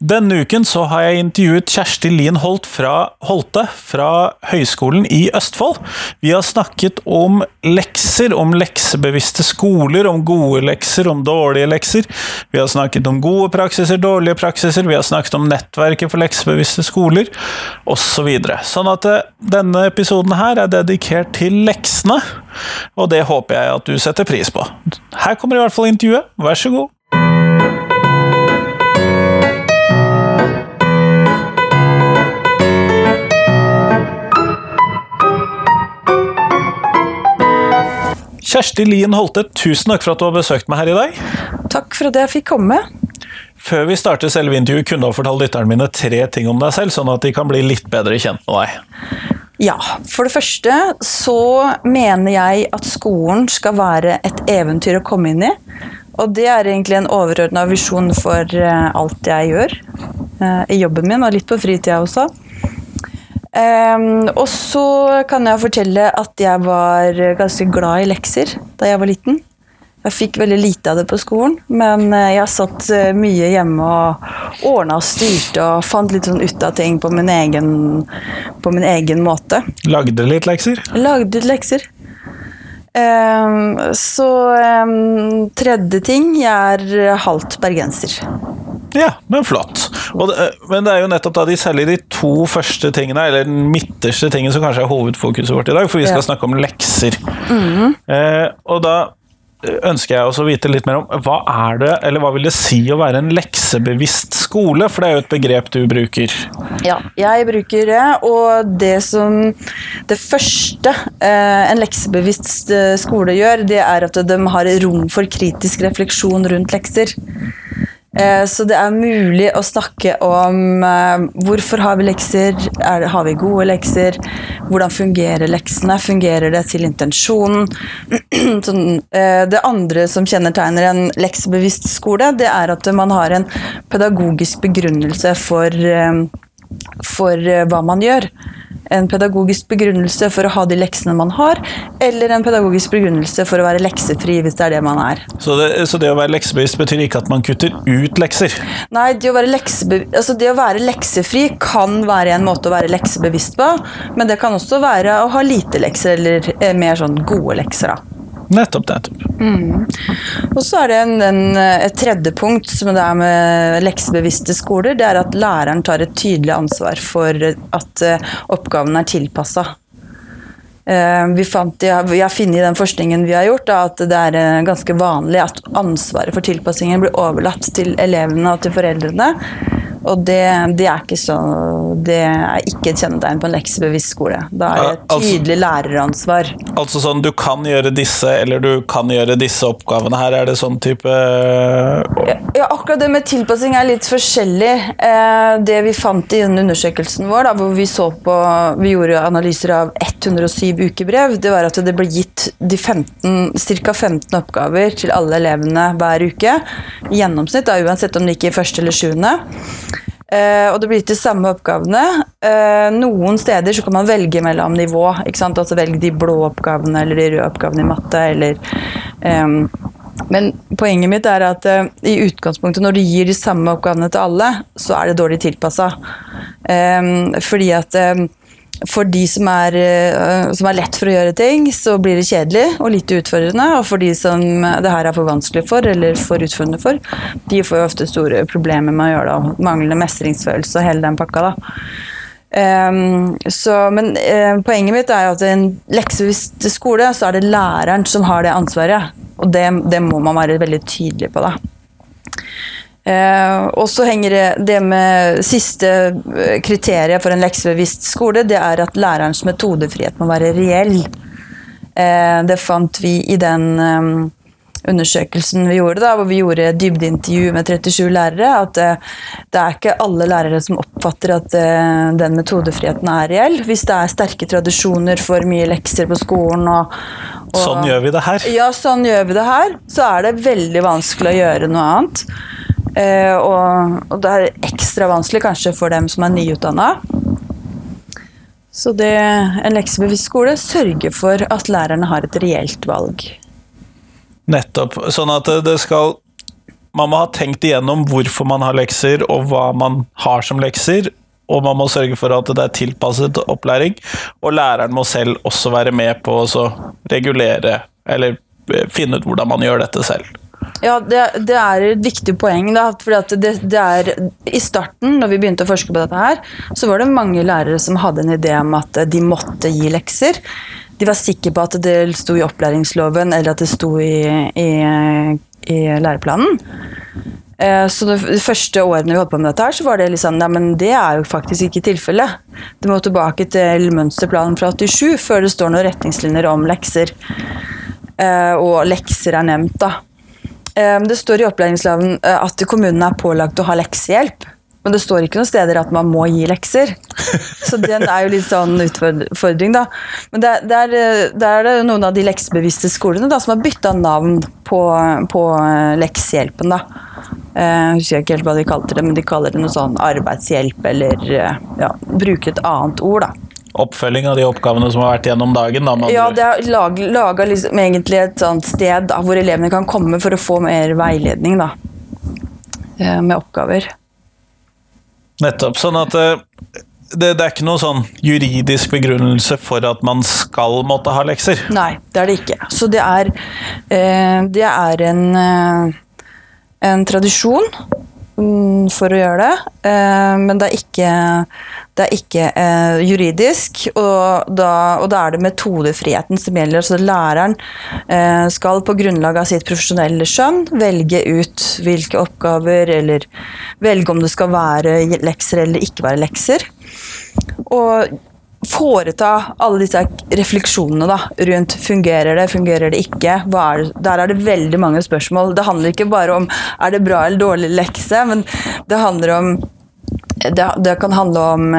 Denne uken så har jeg intervjuet Kjersti Lien Holt fra Holte fra Høgskolen i Østfold. Vi har snakket om lekser, om leksebevisste skoler, om gode lekser, om dårlige lekser. Vi har snakket om gode praksiser, dårlige praksiser, vi har snakket om nettverket for leksebevisste skoler, osv. Så videre. sånn at eh, denne episoden her er dedikert til leksene og det håper jeg at du setter pris på. Her kommer i hvert fall intervjuet, vær så god. Kjersti Lien Holte, tusen takk for at du har besøkt meg her i dag. Takk for at jeg fikk komme. Før vi starter selve intervjuet, kunne du ha fortalt lytterne mine tre ting om deg selv, sånn at de kan bli litt bedre kjent med deg. Ja, for det første så mener jeg at skolen skal være et eventyr å komme inn i. Og det er egentlig en overordna visjon for eh, alt jeg gjør eh, i jobben min, og litt på fritida også. Um, og så kan jeg fortelle at jeg var ganske glad i lekser da jeg var liten. Jeg fikk veldig lite av det på skolen, men eh, jeg satt eh, mye hjemme og ordna og styrte og fant litt sånn ut av ting på min egen, på min egen måte. Lagde litt lekser? Lagde litt lekser. Um, så um, tredje ting Jeg er halvt bergenser. Ja, men flott. Det, eh, men det er jo nettopp da de særlig de to første tingene, eller den midterste tingen, som kanskje er hovedfokuset vårt i dag, for vi skal ja. snakke om lekser. Mm eh, og da ønsker jeg også å vite litt mer om hva er det, eller hva vil det si å være en leksebevisst skole? For det er jo et begrep du bruker. Ja, jeg bruker det, og det som Det første eh, en leksebevisst eh, skole gjør, det er at de har rom for kritisk refleksjon rundt lekser. Eh, så det er mulig å snakke om eh, hvorfor har vi lekser, er, har vi gode lekser, hvordan fungerer leksene, fungerer det til intensjonen? Eh, det andre som kjennetegner en leksebevisst skole, det er at man har en pedagogisk begrunnelse for, for hva man gjør en pedagogisk begrunnelse for å ha de leksene man har, eller en pedagogisk begrunnelse for å være leksefri, hvis det er det man er. Så det, så det å være leksebevisst betyr ikke at man kutter ut lekser? Nei, det å, være altså det å være leksefri kan være en måte å være leksebevisst på, men det kan også være å ha lite lekser, eller eh, mer sånn gode lekser, da. Nettopp, nettopp. Mm. Og så er det en, en, et tredje punkt som det er med leksebevisste skoler. Det er at læreren tar et tydelig ansvar for at oppgavene oppgaven er tilpassa. Uh, vi, fant, vi, har funnet i den forskningen vi har gjort, da, at det er uh, ganske vanlig at ansvaret for tilpassingen blir overlatt til elevene og til foreldrene. Og det, det, er så, det, er ikke et kjennetegn på en leksebevisst skole. Da er det et altså- tydelig altså, læreransvar. Altså sånn du kan gjøre disse, eller du kan gjøre disse oppgavene her, er det sånn type ja, ja, akkurat det med tilpassing er litt forskjellig. Eh, det vi fant i denne undersøkelsen vår, da, hvor vi så på Vi gjorde analyser av 107 ukebrev, det var at det ble gitt de 15, ca. 15 oppgaver til alle elevene hver uke. I gjennomsnitt, da, uansett om det gikk i første eller sjuende. Uh, og det blir ikke de samme oppgavene. Uh, noen steder så kan man velge mellom nivå. ikke sant? Altså Velge de blå oppgavene eller de røde oppgavene i matte. eller... Um, men poenget mitt er at uh, i utgangspunktet når du gir de samme oppgavene til alle, så er det dårlig tilpassa. Um, fordi at um, for de som er, eh, som er, lett for å gjøre ting, så blir det kjedelig og litt utfordrende. Og for de som det her er for vanskelig for, eller for utfordrende for, de får jo ofte store problemer med å gjøre det. Og manglende mestringsfølelse og hele den pakka. da. Um, så, men uh, poenget mitt er jo at i en leksebevisst skole så er det læreren som har det ansvaret. Og det, det må man være veldig tydelig på. da. Eh, og så henger det, det med siste eh, kriteriet for en leksebevisst skole, det er at lærerens metodefrihet må være reell. Eh, det fant vi i den eh, undersøkelsen vi gjorde, da, hvor vi gjorde dybdeintervju med 37 lærere, at uh, det er ikke alle lærere som oppfatter at uh, den metodefriheten er reell. Hvis det er sterke tradisjoner for mye lekser på skolen og, og Sånn gjør vi det her. Ja, sånn gjør vi det her. Så er det veldig vanskelig å gjøre noe annet. Uh, og, og, det er ekstra vanskelig kanskje for dem som er nyutdanna. Så det, en leksebevisst skole sørger for at lærerne har et reelt valg. Nettopp. Sånn at det skal Man må ha tenkt igjennom hvorfor man har lekser, og hva man har som lekser. Og man må sørge for at det er tilpasset opplæring. Og læreren må selv også være med på å regulere, eller eh, finne ut hvordan man gjør dette selv. Ja, det, det, er et viktig poeng. da, fordi det, det, er, I starten, når vi begynte å forske på dette, her, så var det mange lærere som hadde en idé om at de måtte gi lekser. De var sikre på at det sto i opplæringsloven eller at det sto i, i i læreplanen. Eh, så de første årene vi holdt på med dette, her, så var det litt sånn Nei, men det er jo faktisk ikke tilfellet. Du må tilbake til mønsterplanen fra 87 før det står noen retningslinjer om lekser. Eh, og lekser er nevnt, da. Eh, det står i opplæringsloven at kommunene er pålagt å ha leksehjelp. Men det står ikke noen steder at man må gi lekser. Så den er jo litt sånn utfordring, da. Men der det, er, det noen av de leksebevisste skolene da, som har bytta navn på, på leksehjelpen, da. Eh, jeg husker ikke helt hva de kalte det, men de kaller det noe sånn arbeidshjelp, eller eh, ja, bruker et annet ord, da. Oppfølging av de oppgavene som har vært gjennom dagen? Da, ja, det er laga liksom, egentlig et sånt sted da, hvor elevene kan komme for å få mer veiledning da, eh, med oppgaver. Nettopp. Sånn at eh, det, det, er ikke noe sånn juridisk begrunnelse for at man skal måtte ha lekser? Nei, det er det ikke. Så det er, eh, det er en, en tradisjon for å gjøre det, men det er ikke det er ikke eh, juridisk, og da, og da, er det metodefriheten som gjelder. Så læreren eh, skal på grunnlag av sitt profesjonelle skjønn velge ut hvilke oppgaver, eller velge om det skal være lekser eller ikke være lekser. Og foreta alle disse refleksjonene da, rundt fungerer det, fungerer det ikke. Er det? Der er det veldig mange spørsmål. Det handler ikke bare om er det bra eller dårlig lekse, men det handler om det, det, kan handle om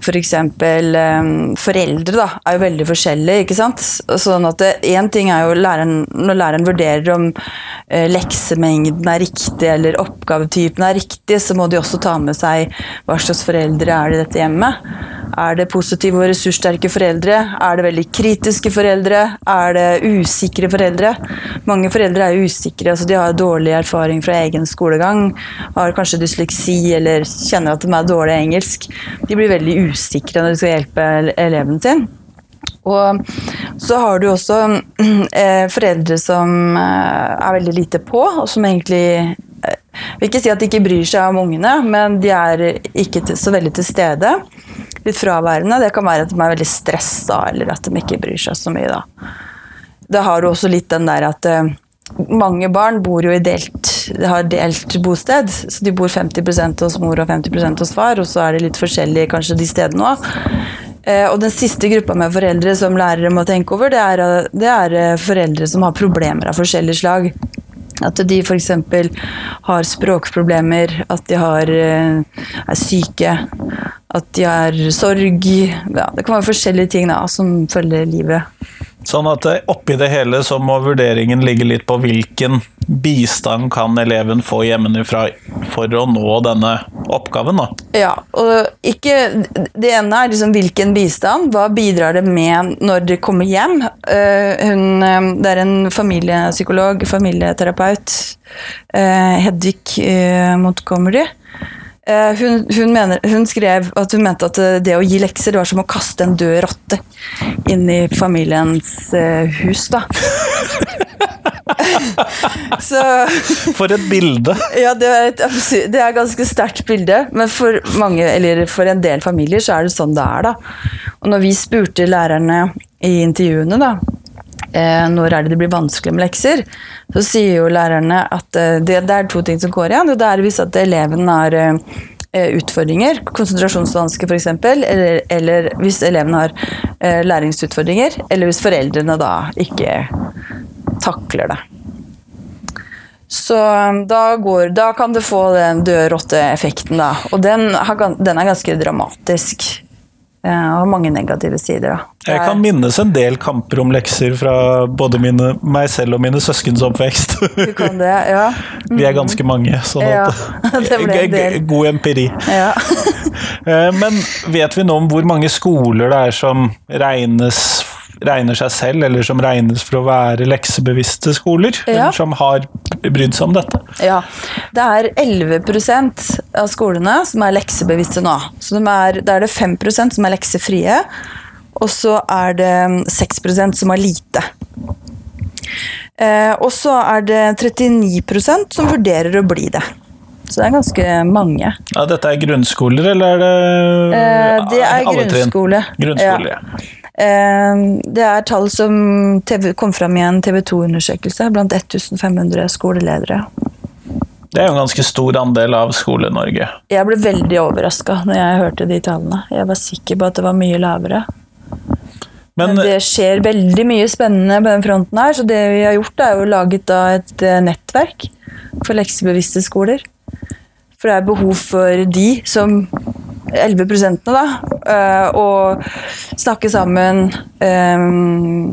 f.eks. For um, foreldre da, er jo veldig forskjellige. ikke sant? Sånn at Én ting er jo læreren, når læreren vurderer om uh, leksemengden er riktig eller oppgavetypen er riktig, så må de også ta med seg hva slags foreldre er det i dette hjemmet. Er det positive og ressurssterke foreldre? Er det veldig kritiske foreldre? Er det usikre foreldre? Mange foreldre er usikre, altså de har dårlig erfaring fra egen skolegang. Har kanskje dysleksi eller kjenner at de er dårlig i engelsk. De blir veldig usikre når de skal hjelpe eleven sin. Og så har du også eh, foreldre som eh, er veldig lite på, og som egentlig eh, vil ikke si at de ikke bryr seg om ungene, men de er ikke til, så veldig til stede litt fraværende. Det kan være at de er veldig stressa, eller at de ikke bryr seg så mye. Da, da har du også litt den der at uh, mange barn bor jo i delt, har delt bosted. Så de bor 50% hos mor og 50% hos far, og så er det litt forskjellig kanskje de stedene òg. Uh, og den siste gruppa med foreldre som lærere må tenke over, det er, det er uh, foreldre som har problemer av forskjellig slag. At de f.eks. har språkproblemer, at de har, er syke, at de har sorg. Ja, det kan være forskjellige ting da, som følger livet. Sånn at eh, oppi det hele så må vurderingen ligge litt på hvilken bistand kan eleven få hjemmefra for å nå denne oppgaven, da. Ja, og ikke Det ene er liksom hvilken bistand. Hva bidrar det med når dere kommer hjem? Eh, hun, eh, det er en familiepsykolog, familieterapeut, Hedvig Montgomery Eh, hun, hun, mener, hun, skrev at hun mente at det å gi lekser det var som å kaste en død rotte inn i familiens uh, hus, da. Så, for et bilde! Ja, det er et det er et ganske sterkt bilde. Men for mange, eller for en del familier så er det sånn det er, da. Og når vi spurte lærerne i intervjuene, da eh, når er det det blir vanskelig med lekser, så sier jo lærerne at eh, det, det, er to ting som går igjen. Det er hvis at eleven har eh, utfordringer, konsentrasjonsvansker f.eks., eller, eller hvis eleven har eh, læringsutfordringer, eller hvis foreldrene da ikke takler det. Så da, går, da kan du få den døde rotte-effekten, da. Og den, den, er ganske dramatisk. Eh, og har mange negative sider. Da. Jeg kan minnes en del kamper om lekser fra både mine, meg selv og mine søskens oppvekst. Du kan det, ja. Mm. Vi er ganske mange, sånn ja, det ble en del. god empiri. Ja. Eh, Men vet vi nå om hvor mange skoler det er som regnes, regner seg selv, eller som regnes for å være leksebevisste skoler? Ja. Som har brydd seg om dette? Ja, det er 11% av skolene som er leksebevisste nå. Så de er, da er det 5% som er leksefrie, og så er det 6% som har lite. Eh, og så er det 39% som vurderer å bli det. Så det er ganske mange. Ja, dette er grunnskoler, eller er det Eh, det er alle trinn? grunnskole. Grunnskole, Ja. ja. Eh, det er tall som kom fram i en TV 2-undersøkelse blant 1500 skoleledere. Det er jo en ganske stor andel av Skole-Norge. Jeg ble veldig overraska når jeg hørte de tallene. Jeg var sikker på at det var mye lavere. Men Men det skjer veldig mye spennende på den fronten her, så det vi har gjort, er jo laget et eh, nettverk for leksebevisste skoler. For det er behov for de som 11 da, og snakke sammen, eh,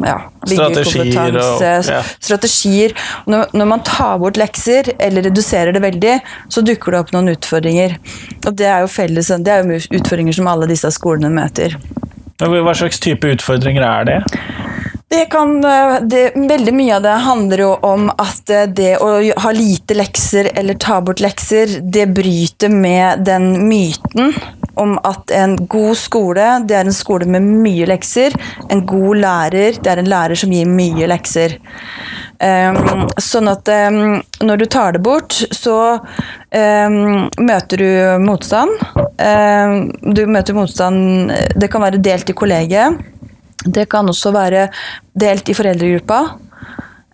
ja, bygge Strategier og- ja. strategier. Når, når man tar bort lekser, eller reduserer det veldig, så dukker det opp noen utfordringer. Og det er jo felles, det er jo utfordringer som alle disse skolene møter. hva slags type utfordringer er det? Det kan, eh, det, veldig mye av det handler jo om at eh, det å ha lite lekser eller ta bort lekser, det bryter med den myten om at en god skole, det er en skole med mye lekser. En god lærer, det er en lærer som gir mye lekser. Um, sånn at um, når du tar det bort, så um, møter du motstand. Du møter motstand Det kan være delt i kollegiet. Det kan også være delt i foreldregruppa.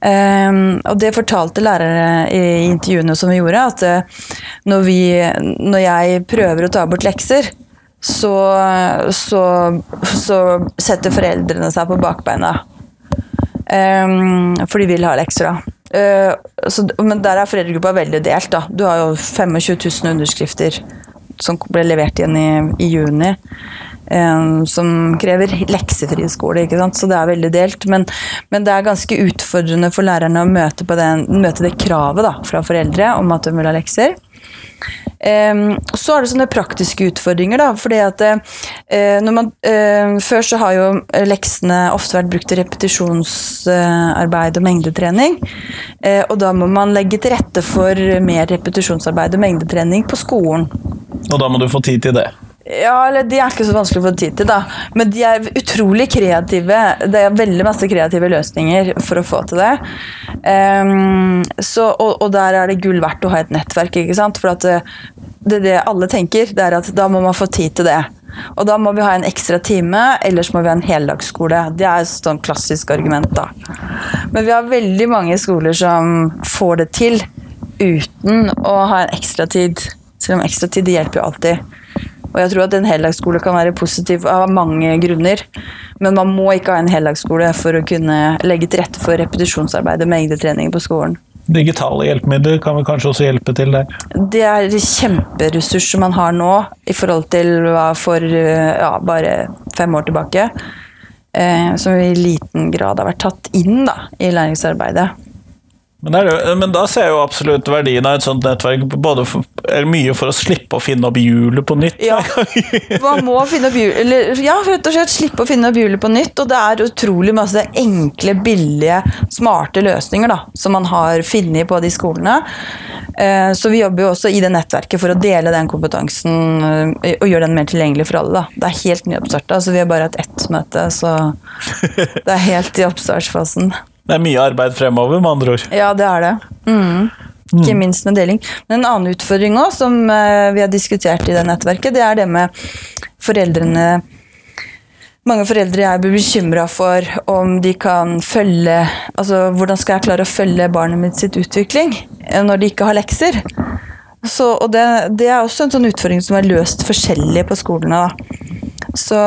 Um, og det fortalte lærere i intervjuene som vi gjorde, at eh, når, vi, når jeg prøver å ta bort lekser, så, så, så setter foreldrene seg på bakbeina. Um, for de vil ha lekser, da. Uh, så, men der er foreldregruppa veldig delt. da. Du har jo 25 000 underskrifter som ble levert igjen i, i juni. Som krever leksefri skole, ikke sant? så det er veldig delt. Men, men det er ganske utfordrende for lærerne å møte, den, møte det kravet da, fra foreldre om at de vil ha lekser. Um, så er det sånne praktiske utfordringer. da, fordi at uh, man, uh, Før så har jo leksene ofte vært brukt til repetisjonsarbeid og mengdetrening. Uh, og da må man legge til rette for mer repetisjonsarbeid og mengdetrening på skolen. Og da må du få tid til det. Ja, eller De er ikke så vanskelig å få tid til, da. Men de er utrolig kreative. Det er veldig masse kreative løsninger for å få til det. Um, så, og, og der er det gull verdt å ha et nettverk, ikke sant. For at det, det, det alle tenker, det er at da må man få tid til det. Og da må vi ha en ekstra time, ellers må vi ha en heldagsskole. Det er et sånn klassisk argument, da. Men vi har veldig mange skoler som får det til uten å ha en ekstra tid. Selv om ekstra tid hjelper jo alltid. Og jeg tror at en heldagsskole kan være positiv av mange grunner. Men man må ikke ha en heldagsskole for å kunne legge til rette for repetisjonsarbeidet med egne treninger på skolen. Digitale hjelpemidler kan vel kanskje også hjelpe til der. Det er kjemperessurser man har nå i forhold til hva for ja, bare fem år tilbake. Eh, som i liten grad har vært tatt inn da, i læringsarbeidet. Men, er, jo- men da ser jeg jo absolutt verdien av et sånt nettverk, både for, er mye for å slippe å finne opp hjulet på nytt. Ja. Man må finne opp hjulet, eller, ja, rett og slett slippe å finne opp hjulet på nytt. Og det er utrolig masse enkle, billige, smarte løsninger da, som man har funnet på de skolene. Eh, Så vi jobber jo også i det nettverket for å dele den kompetansen eh, og gjøre den mer tilgjengelig for alle. Da. Det er helt nyoppstarta, så vi har bare hatt ett møte, så det er helt i oppstartsfasen. Det er mye arbeid fremover, med andre ord. Ja, det er det. Mm. Ikke minst med deling. Men en annen utfordring også, som eh, vi har diskutert i det nettverket, det er det med foreldrene mange foreldre jeg blir bekymra for om de kan følge Altså, hvordan skal jeg klare å følge barnet mitt sitt utvikling eh, når de ikke har lekser? Så, og det, det er også en sånn utfordring som er løst forskjellig på skolene. Da. Så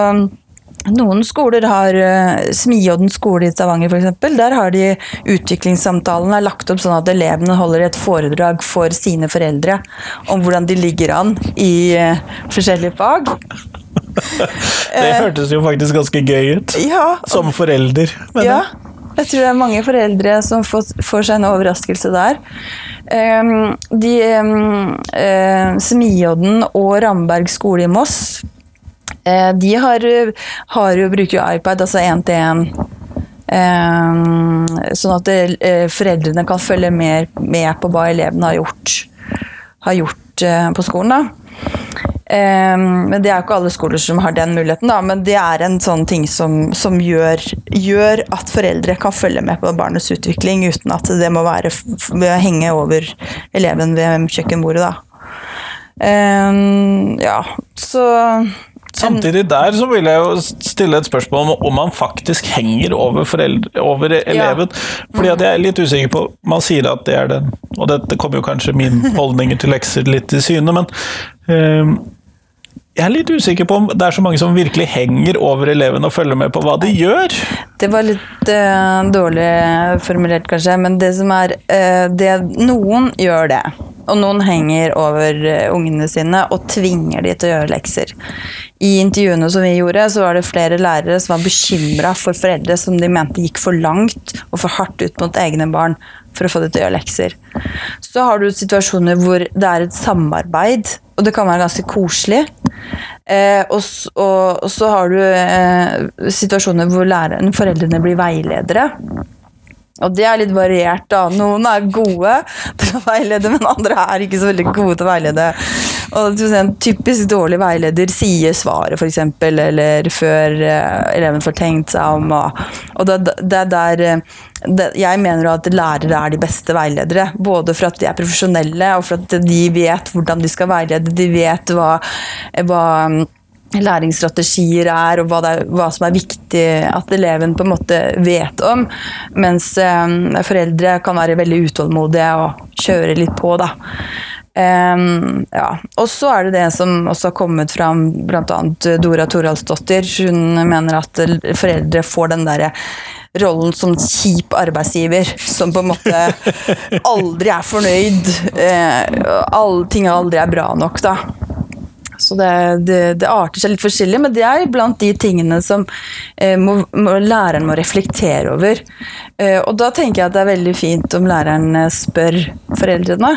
noen skoler har uh, Smiodden skole i Stavanger f.eks. Der har de utviklingssamtalene er lagt opp sånn at elevene holder et foredrag for sine foreldre om hvordan de ligger an i eh, forskjellige fag. Det hørtes jo faktisk ganske gøy ut. Ja, Som forelder. Men ja. Jeg tror det er mange foreldre som får, får seg en overraskelse der. Um, de um, uh, Smiodden og Ramberg skole i Moss de har, har jo, bruker jo iPad, altså én-til-én. Um, sånn at uh, foreldrene kan følge mer med på hva elevene har gjort, har gjort på skolen. da. Um, men Det er jo ikke alle skoler som har den muligheten, da, men det er en sånn ting som, som gjør, gjør, at foreldre kan følge med på barnets utvikling uten at det må være henge over eleven ved kjøkkenbordet. da. Um, ja, så Samtidig der så vil jeg jo stille et spørsmål om om man faktisk henger over, foreldre, over eleven. Ja. Fordi at jeg er litt usikker på Man sier at det er den, og dette kommer jo kanskje min holdninger til lekser litt til syne, men um, jeg er litt usikker på om det er så mange som virkelig henger over eleven og følger med på hva de gjør. Det var litt uh, dårlig formulert, kanskje, men det som er uh, det, Noen gjør det. Og noen henger over uh, ungene sine og tvinger de til å gjøre lekser. I intervjuene som vi gjorde, så var det flere lærere som var bekymra for foreldre som de mente gikk for langt og for hardt ut mot egne barn for å få dem til å gjøre lekser. Så har du situasjoner hvor det er et samarbeid, og det kan være ganske koselig. Eh, og, og, og, så har du eh, situasjoner hvor læreren, foreldrene blir veiledere. Og det er litt variert, da. Noen er gode til å veilede, men andre er ikke så veldig gode til å veilede. Og En typisk dårlig veileder sier svaret, f.eks., eller før uh, eleven får tenkt seg om. Og, det, er der Jeg mener at lærere er de beste veiledere. Både for at de er profesjonelle, og for at de vet hvordan de skal veilede. De vet hva, hva læringsstrategier er, og hva, er, hva, som er viktig at eleven på en måte vet om. Mens eh, foreldre kan være veldig utålmodige og kjøre litt på, da. Um, ja. Og så er det det som også har kommet fram, bl.a. Dora Toralsdottir. Hun mener at foreldre får den derre rollen som kjip arbeidsgiver, som på en måte aldri er fornøyd. Alle ting aldri er bra nok, da. Så det, det, det, arter seg litt forskjellig, men det er blant de tingene som eh, må, må, læreren må reflektere over. Eh, og da tenker jeg at det er veldig fint om læreren eh, spør foreldrene,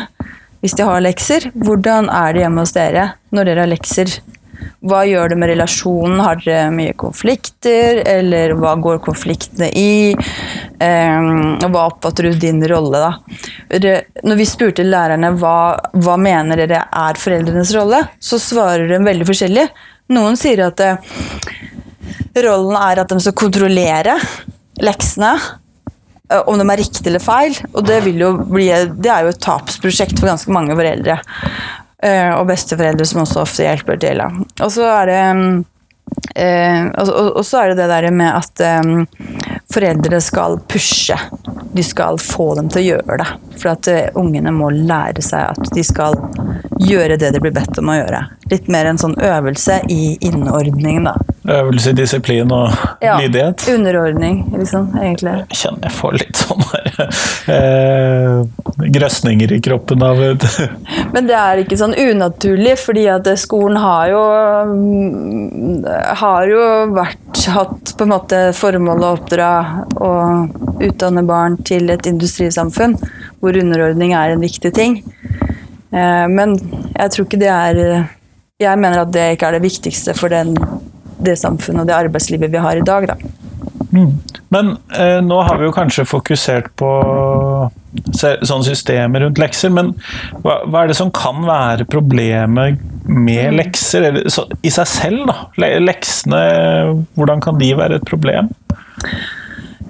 hvis de har lekser, hvordan er det hjemme hos dere når dere har lekser? Hva gjør det med relasjonen? Har dere mye konflikter? Eller hva går konfliktene i? Um, hva oppfatter du din rolle, da? Når vi spurte lærerne hva, hva mener dere er foreldrenes rolle, så svarer de veldig forskjellig. Noen sier at eh, rollen er at de skal kontrollere leksene eh, om de er riktig eller feil. Og det, bli, det, er jo et tapsprosjekt for ganske mange foreldre. Eh, og besteforeldre som også ofte hjelper til. Og så er det eh, og, og, så er det det der med at um, foreldre skal pushe. De skal få dem til å gjøre det. For at uh, ungene må lære seg at de skal gjøre det de blir bedt om å gjøre. Litt mer en sånn øvelse i innordningen, da. Øvelse i disiplin og ja, lydighet? Underordning, liksom, egentlig. Jeg kjenner jeg får litt sånn eh, grøsninger i kroppen av det. Men det er ikke sånn unaturlig, fordi at skolen har jo har jo vært hatt på en måte formål å og utdanne barn til et industrisamfunn hvor underordning er en viktig ting. Eh, men jeg tror ikke det er Jeg mener at det ikke er det viktigste for den det samfunnet og det arbeidslivet vi har i dag. Da. Mm. Men eh, nå har vi jo kanskje fokusert på sånne systemer rundt lekser, men hva, hva, er det som kan være problemet med mm. lekser eller, så, i seg selv? da? Leksene, hvordan kan de være et problem?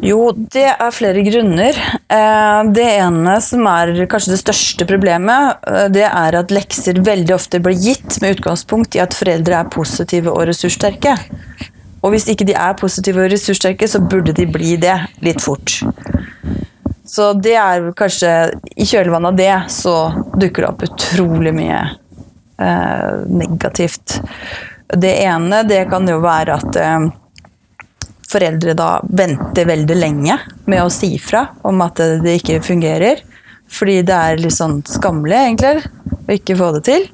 Jo, det er flere grunner. Eh, det ene som er kanskje det største problemet, eh, det er at lekser veldig ofte blir gitt med utgangspunkt i at foreldre er positive og ressurssterke. Og hvis ikke de er positive og ressurssterke, så burde de bli det litt fort. Så det er kanskje I kjølvannet av det så dukker det opp utrolig mye eh, negativt. Det ene det kan jo være at eh, foreldre da venter veldig lenge med å si fra om at det ikke fungerer. Fordi det er litt sånn skammelig, egentlig, å ikke få det til.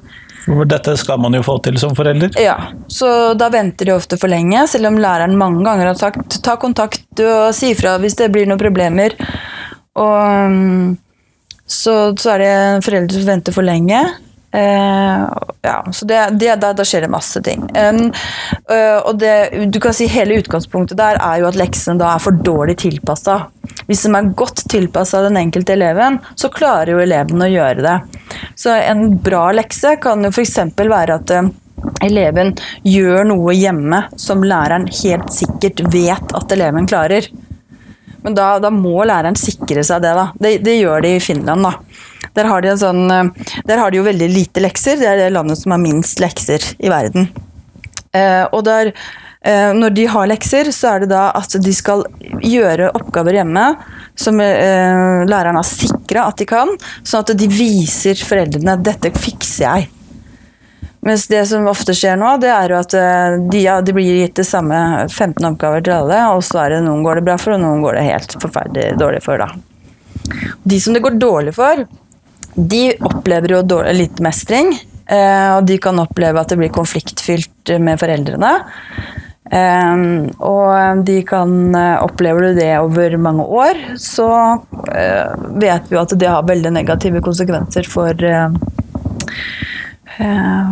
Dette skal man jo få til som forelder. Ja, så da venter de ofte for lenge, selv om læreren mange ganger har sagt ta kontakt og si ifra hvis det blir noen problemer. Og mm, så, så er det foreldre som venter for lenge. Eh, ja, så det, det, da, da skjer det masse ting. Um, uh, og det, du kan si Hele utgangspunktet der er jo at leksene da er for dårlig tilpassa. Hvis de er godt tilpassa den enkelte eleven, så klarer jo eleven å gjøre det. Så en bra lekse kan jo f.eks. være at uh, eleven gjør noe hjemme som læreren helt sikkert vet at eleven klarer. Men da, da må læreren sikre seg det. da. Det, det gjør de i Finland. da. Der har, de sånn, øh, der har de jo veldig lite lekser. Det er det landet som har minst lekser i verden. Eh, og der, eh, når de har lekser, så er det da at de skal gjøre oppgaver hjemme som eh, læreren har sikra at de kan, sånn at de viser foreldrene 'dette fikser jeg'. Mens det som ofte skjer nå, det er jo at eh, de, ja, de blir gitt det samme 15 oppgaver til alle, og så er det noen går det bra for, og noen går det helt forferdelig dårlig for. da. De som det går dårlig for, de opplever jo dårlig, lite mestring. eh, Og de kan oppleve at det blir konfliktfylt med foreldrene. Eh, Og de kan eh, Opplever du det over mange år, så vet vi jo at det har veldig negative konsekvenser for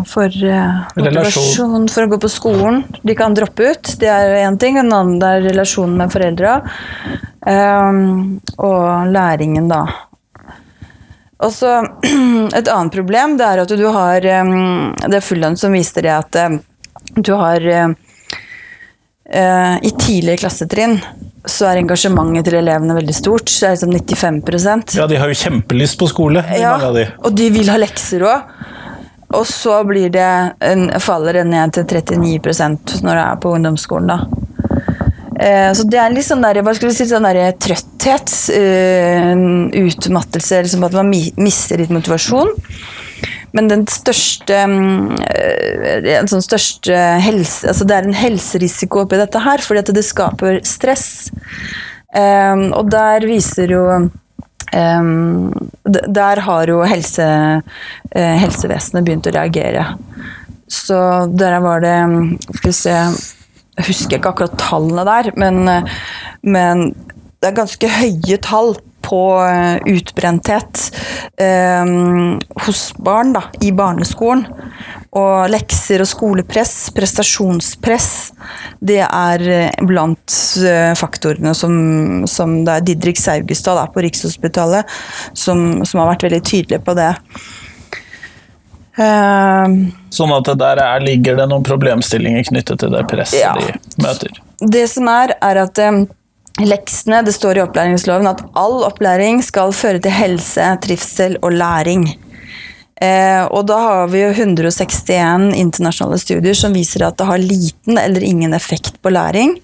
for motivasjon for å gå på skolen. De kan droppe ut, det er én ting. En annen er relasjonen med foreldra. Um, og læringen, da. Og så Et annet problem det er at du har Det er Fullønn som viste det at du har uh, I tidligere klassetrinn så er engasjementet til elevene veldig stort. Så er liksom 95% Ja, de har jo kjempelyst på skole, ja, de. og de vil ha lekser òg. Og så blir det en, faller det ned til 39% når det er på ungdomsskolen. da. Eh, så det er litt sånn der, hva skal vi si, sånn der trøtthet, eh, utmattelse, liksom at man mister litt motivasjon. Men den største eh, en sånn største helse, altså Det er en helserisiko oppi dette her, fordi at det skaper stress. Og der viser jo der har jo helse, helsevesenet begynt å reagere. Så der var det Skal vi se Jeg husker ikke akkurat tallene der, men, men det er ganske høye tall på uh, utbrenthet eh, hos barn da, i barneskolen. Og lekser og skolepress, prestasjonspress, det er blant faktorene som, som det er Didrik Saugestad på Rikshospitalet som, som, har vært veldig tydelig på det. Uh, sånn at der er, ligger det noen problemstillinger knyttet til det presset ja. de møter? Det som er, er at um, leksene Det står i opplæringsloven at all opplæring skal føre til helse, trivsel og læring. Eh, og da har vi jo 161 internasjonale studier som viser at det har liten eller ingen effekt på læring.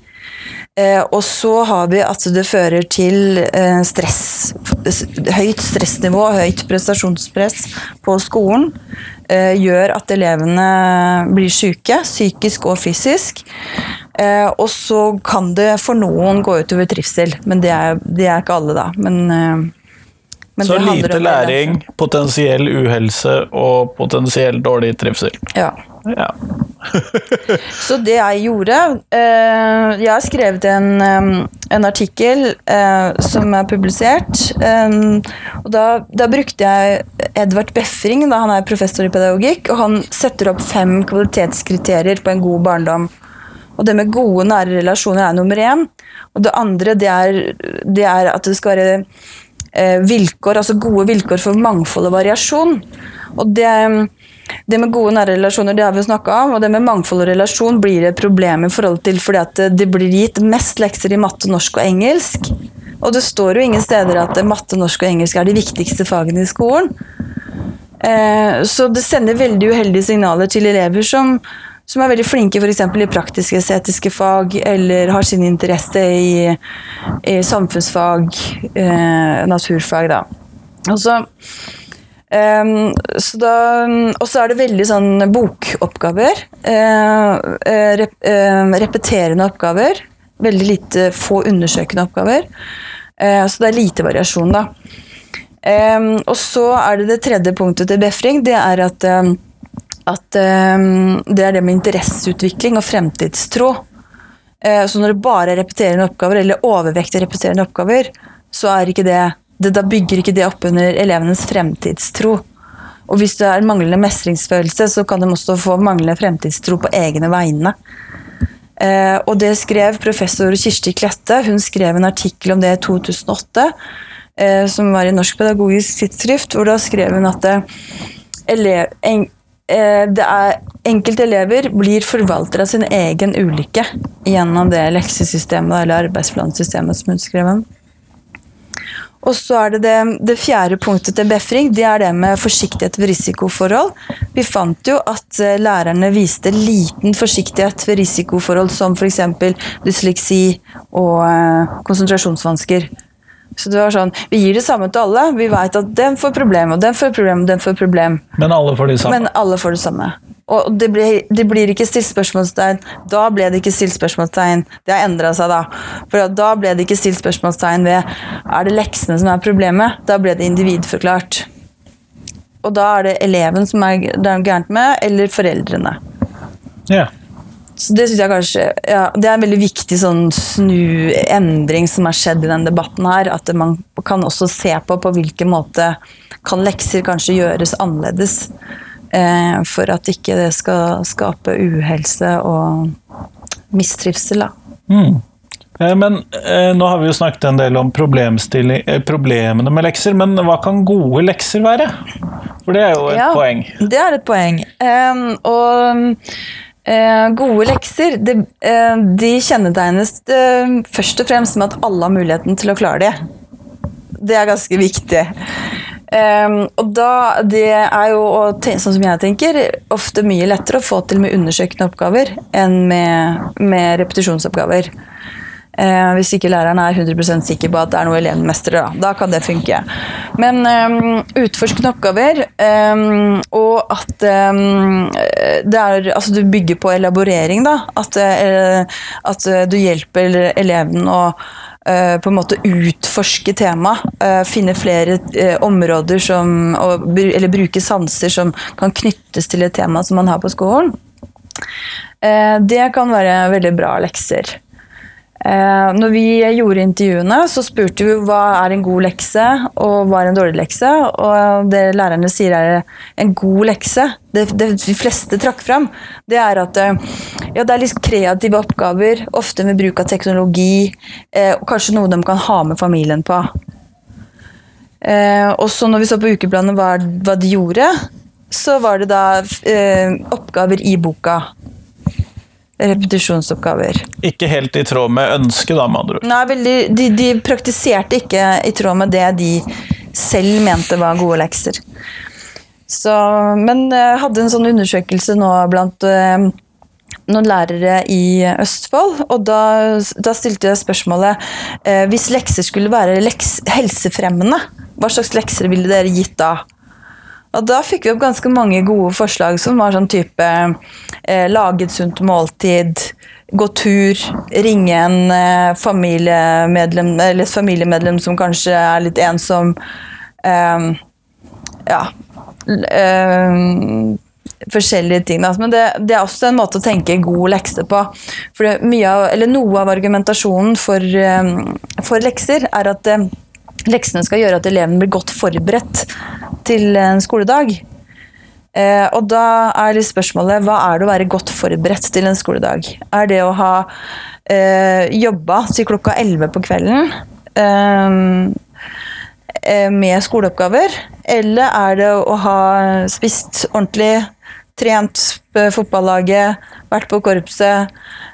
Eh, og så har vi at det fører til eh, stress. Høyt stressnivå, høyt prestasjonspress på skolen eh, gjør at elevene blir syke, psykisk og fysisk. Eh, og så kan det for noen gå utover trivsel, men det er, det er ikke alle, da. Men eh, men så lite læring, potensiell uhelse og potensiell dårlig trivsel. Ja. ja. så det jeg gjorde eh, Jeg har skrevet en, en artikkel eh, som er publisert. og da, da, brukte jeg Edvard Befring, da han er professor i pedagogikk, og han setter opp fem kvalitetskriterier på en god barndom. Og det med gode, nære relasjoner er nummer én. Og det andre det er, det er at det skal være Eh, vilkår, altså gode vilkår for mangfold og variasjon. Og det, det med gode nære relasjoner det har vi snakka om, og det med mangfold og relasjon blir et problem i forhold til fordi at det blir gitt mest lekser i matte, norsk og engelsk. Og det står jo ingen steder at matte, norsk og engelsk er de viktigste fagene i skolen. Eh, så det sender veldig uheldige signaler til elever som som er veldig flinke f.eks. i praktiske estetiske fag, eller har sin interesse i, i samfunnsfag, eh, naturfag, da. Og så Um, så da, og så er det veldig sånn bokoppgaver. Eh, rep, eh, repeterende oppgaver. Veldig lite få undersøkende oppgaver. Uh, så det er lite variasjon, da. Um, og så er det det tredje punktet til befring. Det er at um, at um, det er det med interesseutvikling og fremtidstro. Uh, så når det bare er repeterende oppgaver, eller overvekt repeterende oppgaver, så er ikke det, det Da bygger ikke det opp under elevenes fremtidstro. Og hvis det er manglende mestringsfølelse, så kan de også få manglende fremtidstro på egne vegne. Uh, og det skrev professor Kirsti Klette. Hun skrev en artikkel om det i 2008, eh, som var i Norsk pedagogisk tidsskrift, hvor da skrev hun at elev, en, det er enkelte elever blir forvalter av sin egen ulykke gjennom det leksesystemet eller arbeidsplansystemet som hun skrev om. Og så er det, det det fjerde punktet til befring. Det er det med forsiktighet ved risikoforhold. Vi fant jo at eh, lærerne viste liten forsiktighet ved risikoforhold som f.eks. dysleksi og eh, konsentrasjonsvansker. Så det var sånn, Vi gir det samme til alle. Vi vet at den får problem, og den får problem, og den får problem. Men alle får det samme. Men alle får det samme. Og det blir, det blir ikke stilt spørsmålstegn. Da ble det ikke stilt spørsmålstegn. Det har endra seg, da. For da ble det ikke stilt spørsmålstegn ved er det leksene som er problemet. Da ble det individforklart. Og da er det eleven som er gærent med, eller foreldrene. Ja. Så det synes jeg kanskje ja, Det er en veldig viktig sånn snuendring som har skjedd i denne debatten her. At man kan også se på på hvilken måte kan lekser kanskje gjøres annerledes. Eh, for at ikke det skal skape uhelse og mistrivsel. Da. Mm. Eh, Men eh, nå har vi jo snakket en del om eh, problemene med lekser, men hva kan gode lekser være? For det er jo et Ja, poeng. Det er et poeng. Og eh, gode lekser de, eh, de kjennetegnes eh, først og fremst med at alle har muligheten til å klare det. Det er ganske viktig. Ehm, og da, det er jo, sånn som jeg tenker, ofte mye lettere å få til med undersøkende oppgaver enn med, med repetisjonsoppgaver. Eh, hvis ikke læreren er 100% sikker på at det er noe eleven mestrer. Da, da kan det funke. Men eh, utforskende oppgaver, eh, og at ehm, det er, altså du bygger på elaborering. Da. At, eh, at du hjelper eleven å eh, på en måte utforske temaet. eh, finne flere eh, områder som Eller bruke sanser som kan knyttes til et tema som man har på skolen. Eh, det kan være veldig bra lekser. Eh, når vi gjorde intervjuene, så spurte vi hva er en god lekse og hva er en dårlig lekse. Og det lærerne sier er en god lekse, det, det de fleste trakk fram, det er at eh, ja, det er litt kreative oppgaver, ofte med bruk av teknologi, eh, og kanskje noe de kan ha med familien på. Eh, og når vi så på ukeplanen hva, hva de gjorde, så var det da eh, oppgaver i boka. Repetisjonsoppgaver. Ikke helt i tråd med ønsket, da, med andre ord. Nei, veldig, de, de praktiserte ikke i tråd med det de selv mente var gode lekser. Så, men jeg hadde en sånn undersøkelse nå blant eh, noen lærere i Østfold, og da, da stilte jeg spørsmålet eh, Hvis lekser skulle være leks, helsefremmende, hva slags lekser ville dere gitt da? Og da fikk vi opp ganske mange gode forslag som var sånn type eh, lage et sunt måltid, gå tur, ringe en eh, familiemedlem, eller et familiemedlem som kanskje er litt ensom. Eh, ja. l- eh, forskjellige ting. Da. Men det, det er også en måte å tenke god lekse på. For av, noe av argumentasjonen for, eh, for lekser er at eh, leksene skal gjøre at eleven blir godt forberedt til en skoledag. Eh, og da er litt spørsmålet hva er det å være godt forberedt til en skoledag? Er det å ha eh, jobba til klokka 11 på kvelden eh, eh, med skoleoppgaver? Eller er det å ha spist ordentlig, trent på fotballaget, vært på korpset,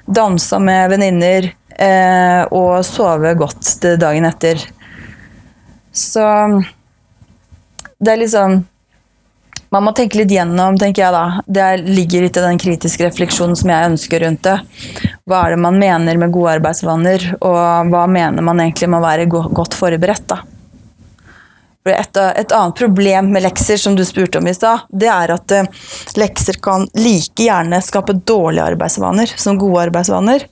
dansa med venninner eh, og sove godt dagen etter? Så det er liksom Man må tenke litt gjennom, tenker jeg da. Det er- ligger litt i den kritiske refleksjonen som jeg ønsker rundt det. Hva er det man mener med gode arbeidsvaner, og hva mener man egentlig med å være godt forberedt, da? Et, et annet problem med lekser, som du spurte om i stad, det er at uh, lekser kan like gjerne skape dårlige arbeidsvaner som gode arbeidsvaner.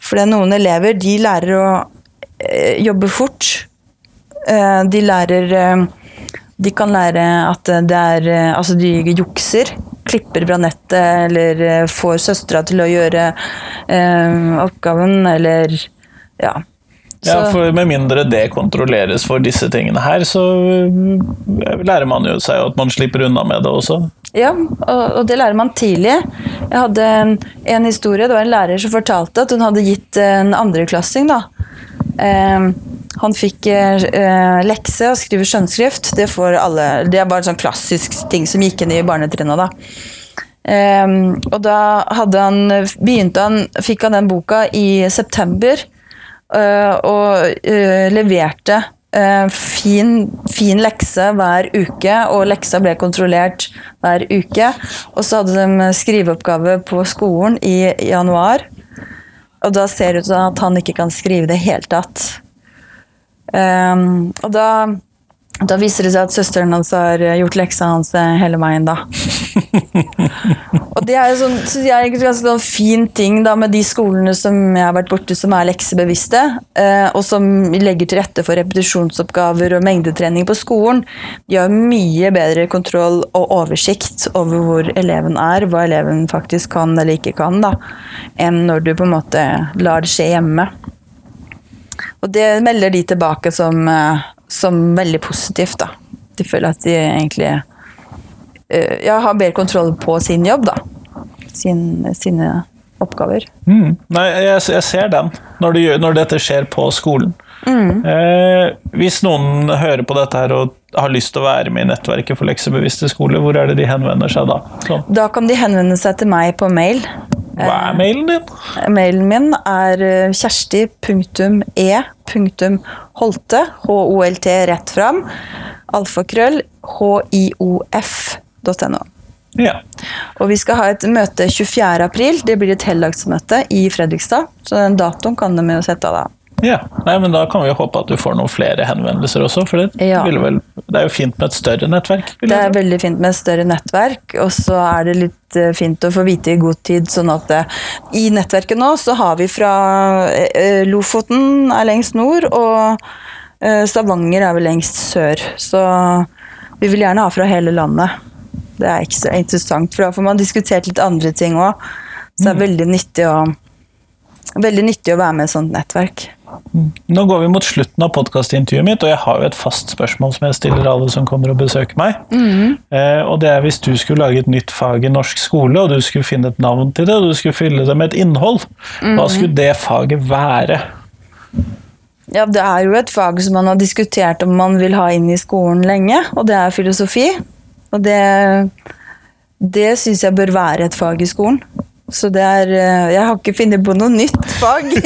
For noen elever de lærer å uh, jobbe fort. Eh, de lærer eh, De kan lære at det er eh, Altså, de jukser klipper fra nettet, eller får søstera til å gjøre oppgaven, eller ja. Ja, for Med mindre det kontrolleres for disse tingene her, så lærer man jo seg at man slipper unna med det også. Ja, og, det lærer man tidlig. Jeg hadde en, en historie, det var en lærer som fortalte at hun hadde gitt en andreklassing, da. Eh, han fikk eh, lekse og skrive skjønnskrift. Det alle, det er bare en sånn klassisk ting som gikk inn i barnetrinnet, da. Um, og da han, begynte han, fikk han den boka i september, uh, og uh, leverte uh, fin, fin lekse hver uke, og leksa ble kontrollert hver uke. Og så hadde de skriveoppgave på skolen i januar, og da ser det ut til at han ikke kan skrive i det hele tatt. Um, og da, da viser det seg at søsteren hans har gjort leksa hans hele veien, da. og det er jo sånn, jeg er en ganske sånn fin ting da, med de skolene som jeg har vært borte, som er leksebevisste, uh, og som legger til rette for repetisjonsoppgaver og mengdetrening på skolen. De har mye bedre kontroll og oversikt over hvor eleven er, hva eleven faktisk kan eller ikke kan, da, enn når du på en måte lar det skje hjemme. Og det melder de tilbake som, eh, som veldig positivt, da. De føler at de egentlig eh, ja, har bedre kontroll på sin jobb, da. Sin, sine oppgaver. Mm. Nei, jeg, jeg ser den, når, du, når dette skjer på skolen. Eh, hvis noen hører på dette her og har lyst til å være med i nettverket for leksebevisste skole, hvor er det de henvender seg da? Så. Da kan de henvende seg til meg på mail. Hva er mailen din? Mailen min er eh, kjersti.e.holte, H-O-L-T rett fram, alfakrøll, hiof.no. Ja. Og vi skal ha et møte 24. april. Det blir et heldagsmøte i Fredrikstad. Så den datoen kan de jo sette av da. Ja. Nei, men da kan vi jo håpe at du får noen flere henvendelser også, for det, Ja. ville vel, det er jo fint med et større nettverk. Det er veldig fint med et større nettverk, og så er det litt eh, fint å få vite i god tid, sånn at det, i nettverket nå så har vi fra eh, Lofoten er lengst nord, og eh, Stavanger er vel lengst sør. Så vi vil gjerne ha fra hele landet. Det er ekstra interessant, for da får man diskutert litt andre ting òg. Så det er veldig nyttig å, veldig nyttig å være med i et sånt nettverk. Nå går vi mot slutten av podkastintervjuet mitt, og jeg har jo et fast spørsmål som jeg stiller alle som kommer og besøker meg. eh, og det er hvis du skulle lage et nytt fag i norsk skole, og du skulle finne et navn til det, og du skulle fylle det med et innhold, hva skulle det faget være? Ja, det er jo et fag som man har diskutert om man vil ha inn i skolen lenge, og det er filosofi. Og det, det syns jeg bør være et fag i skolen. Så det er eh, Jeg har ikke funnet på noe nytt fag.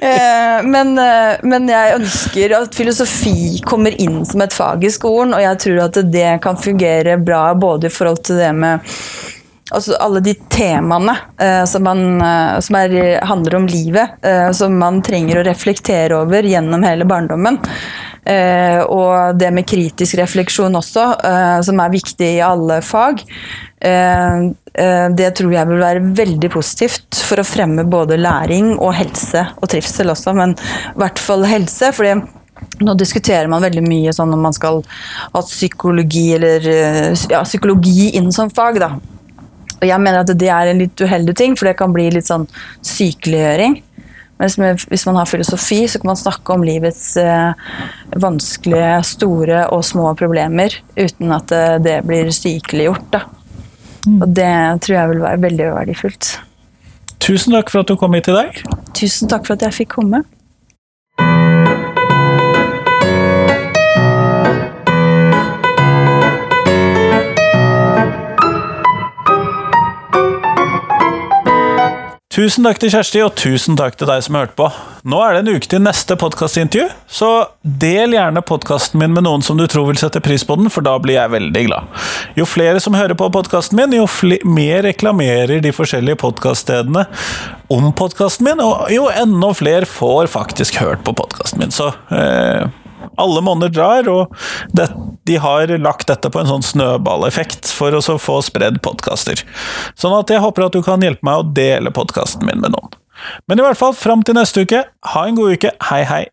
Eh, men, eh, men jeg ønsker at filosofi kommer inn som et fag i skolen, og jeg tror at det kan fungere bra både i forhold til det med Altså alle de temaene eh, som, man, som er, handler om livet, eh, som man trenger å reflektere over gjennom hele barndommen. Eh, og det med kritisk refleksjon også, eh, som er viktig i alle fag. Eh, eh, det tror jeg vil være veldig positivt for å fremme både læring og helse, og trivsel også, men i hvert fall helse. fordi nå diskuterer man veldig mye sånn om man skal ha psykologi eller eh, ja, psykologi inn som fag. da. Og jeg mener at det er en litt uheldig ting, for det kan bli litt sånn sykeliggjøring. Med, hvis man har filosofi, så kan man snakke om livets eh, vanskelige, store og små problemer uten at det blir sykeliggjort. Da. Og det tror jeg vil være veldig verdifullt. Tusen takk for at du kom hit i dag. Tusen takk for at jeg fikk komme. Tusen takk til Kjersti, og tusen takk til deg som hørte på. Nå er det en uke til neste podkastintervju, så del gjerne podkasten min med noen som du tror vil sette pris på den, for da blir jeg veldig glad. Jo flere som hører på podkasten min, jo mer reklamerer de forskjellige podkaststedene om podkasten min, og jo enda flere får faktisk hørt på podkasten min. Så eh, alle monner drar, og det, de har lagt dette på en sånn snøballeffekt for å få spredd podkaster. Sånn at jeg håper at du kan hjelpe meg å dele podkasten min med noen. Men i hvert fall, fram til neste uke, ha en god uke. Hei, hei.